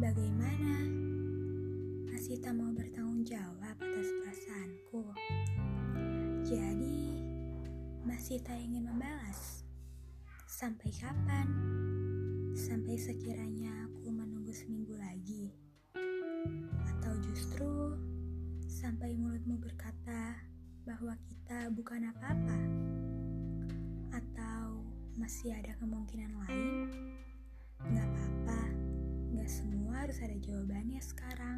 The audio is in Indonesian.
Bagaimana? Masih tak mau bertanggung jawab atas perasaanku? Jadi, masih tak ingin membalas? Sampai kapan? Sampai sekiranya aku menunggu seminggu lagi? Atau justru sampai mulutmu berkata bahwa kita bukan apa-apa? Atau masih ada kemungkinan lain? Semua harus ada jawabannya sekarang.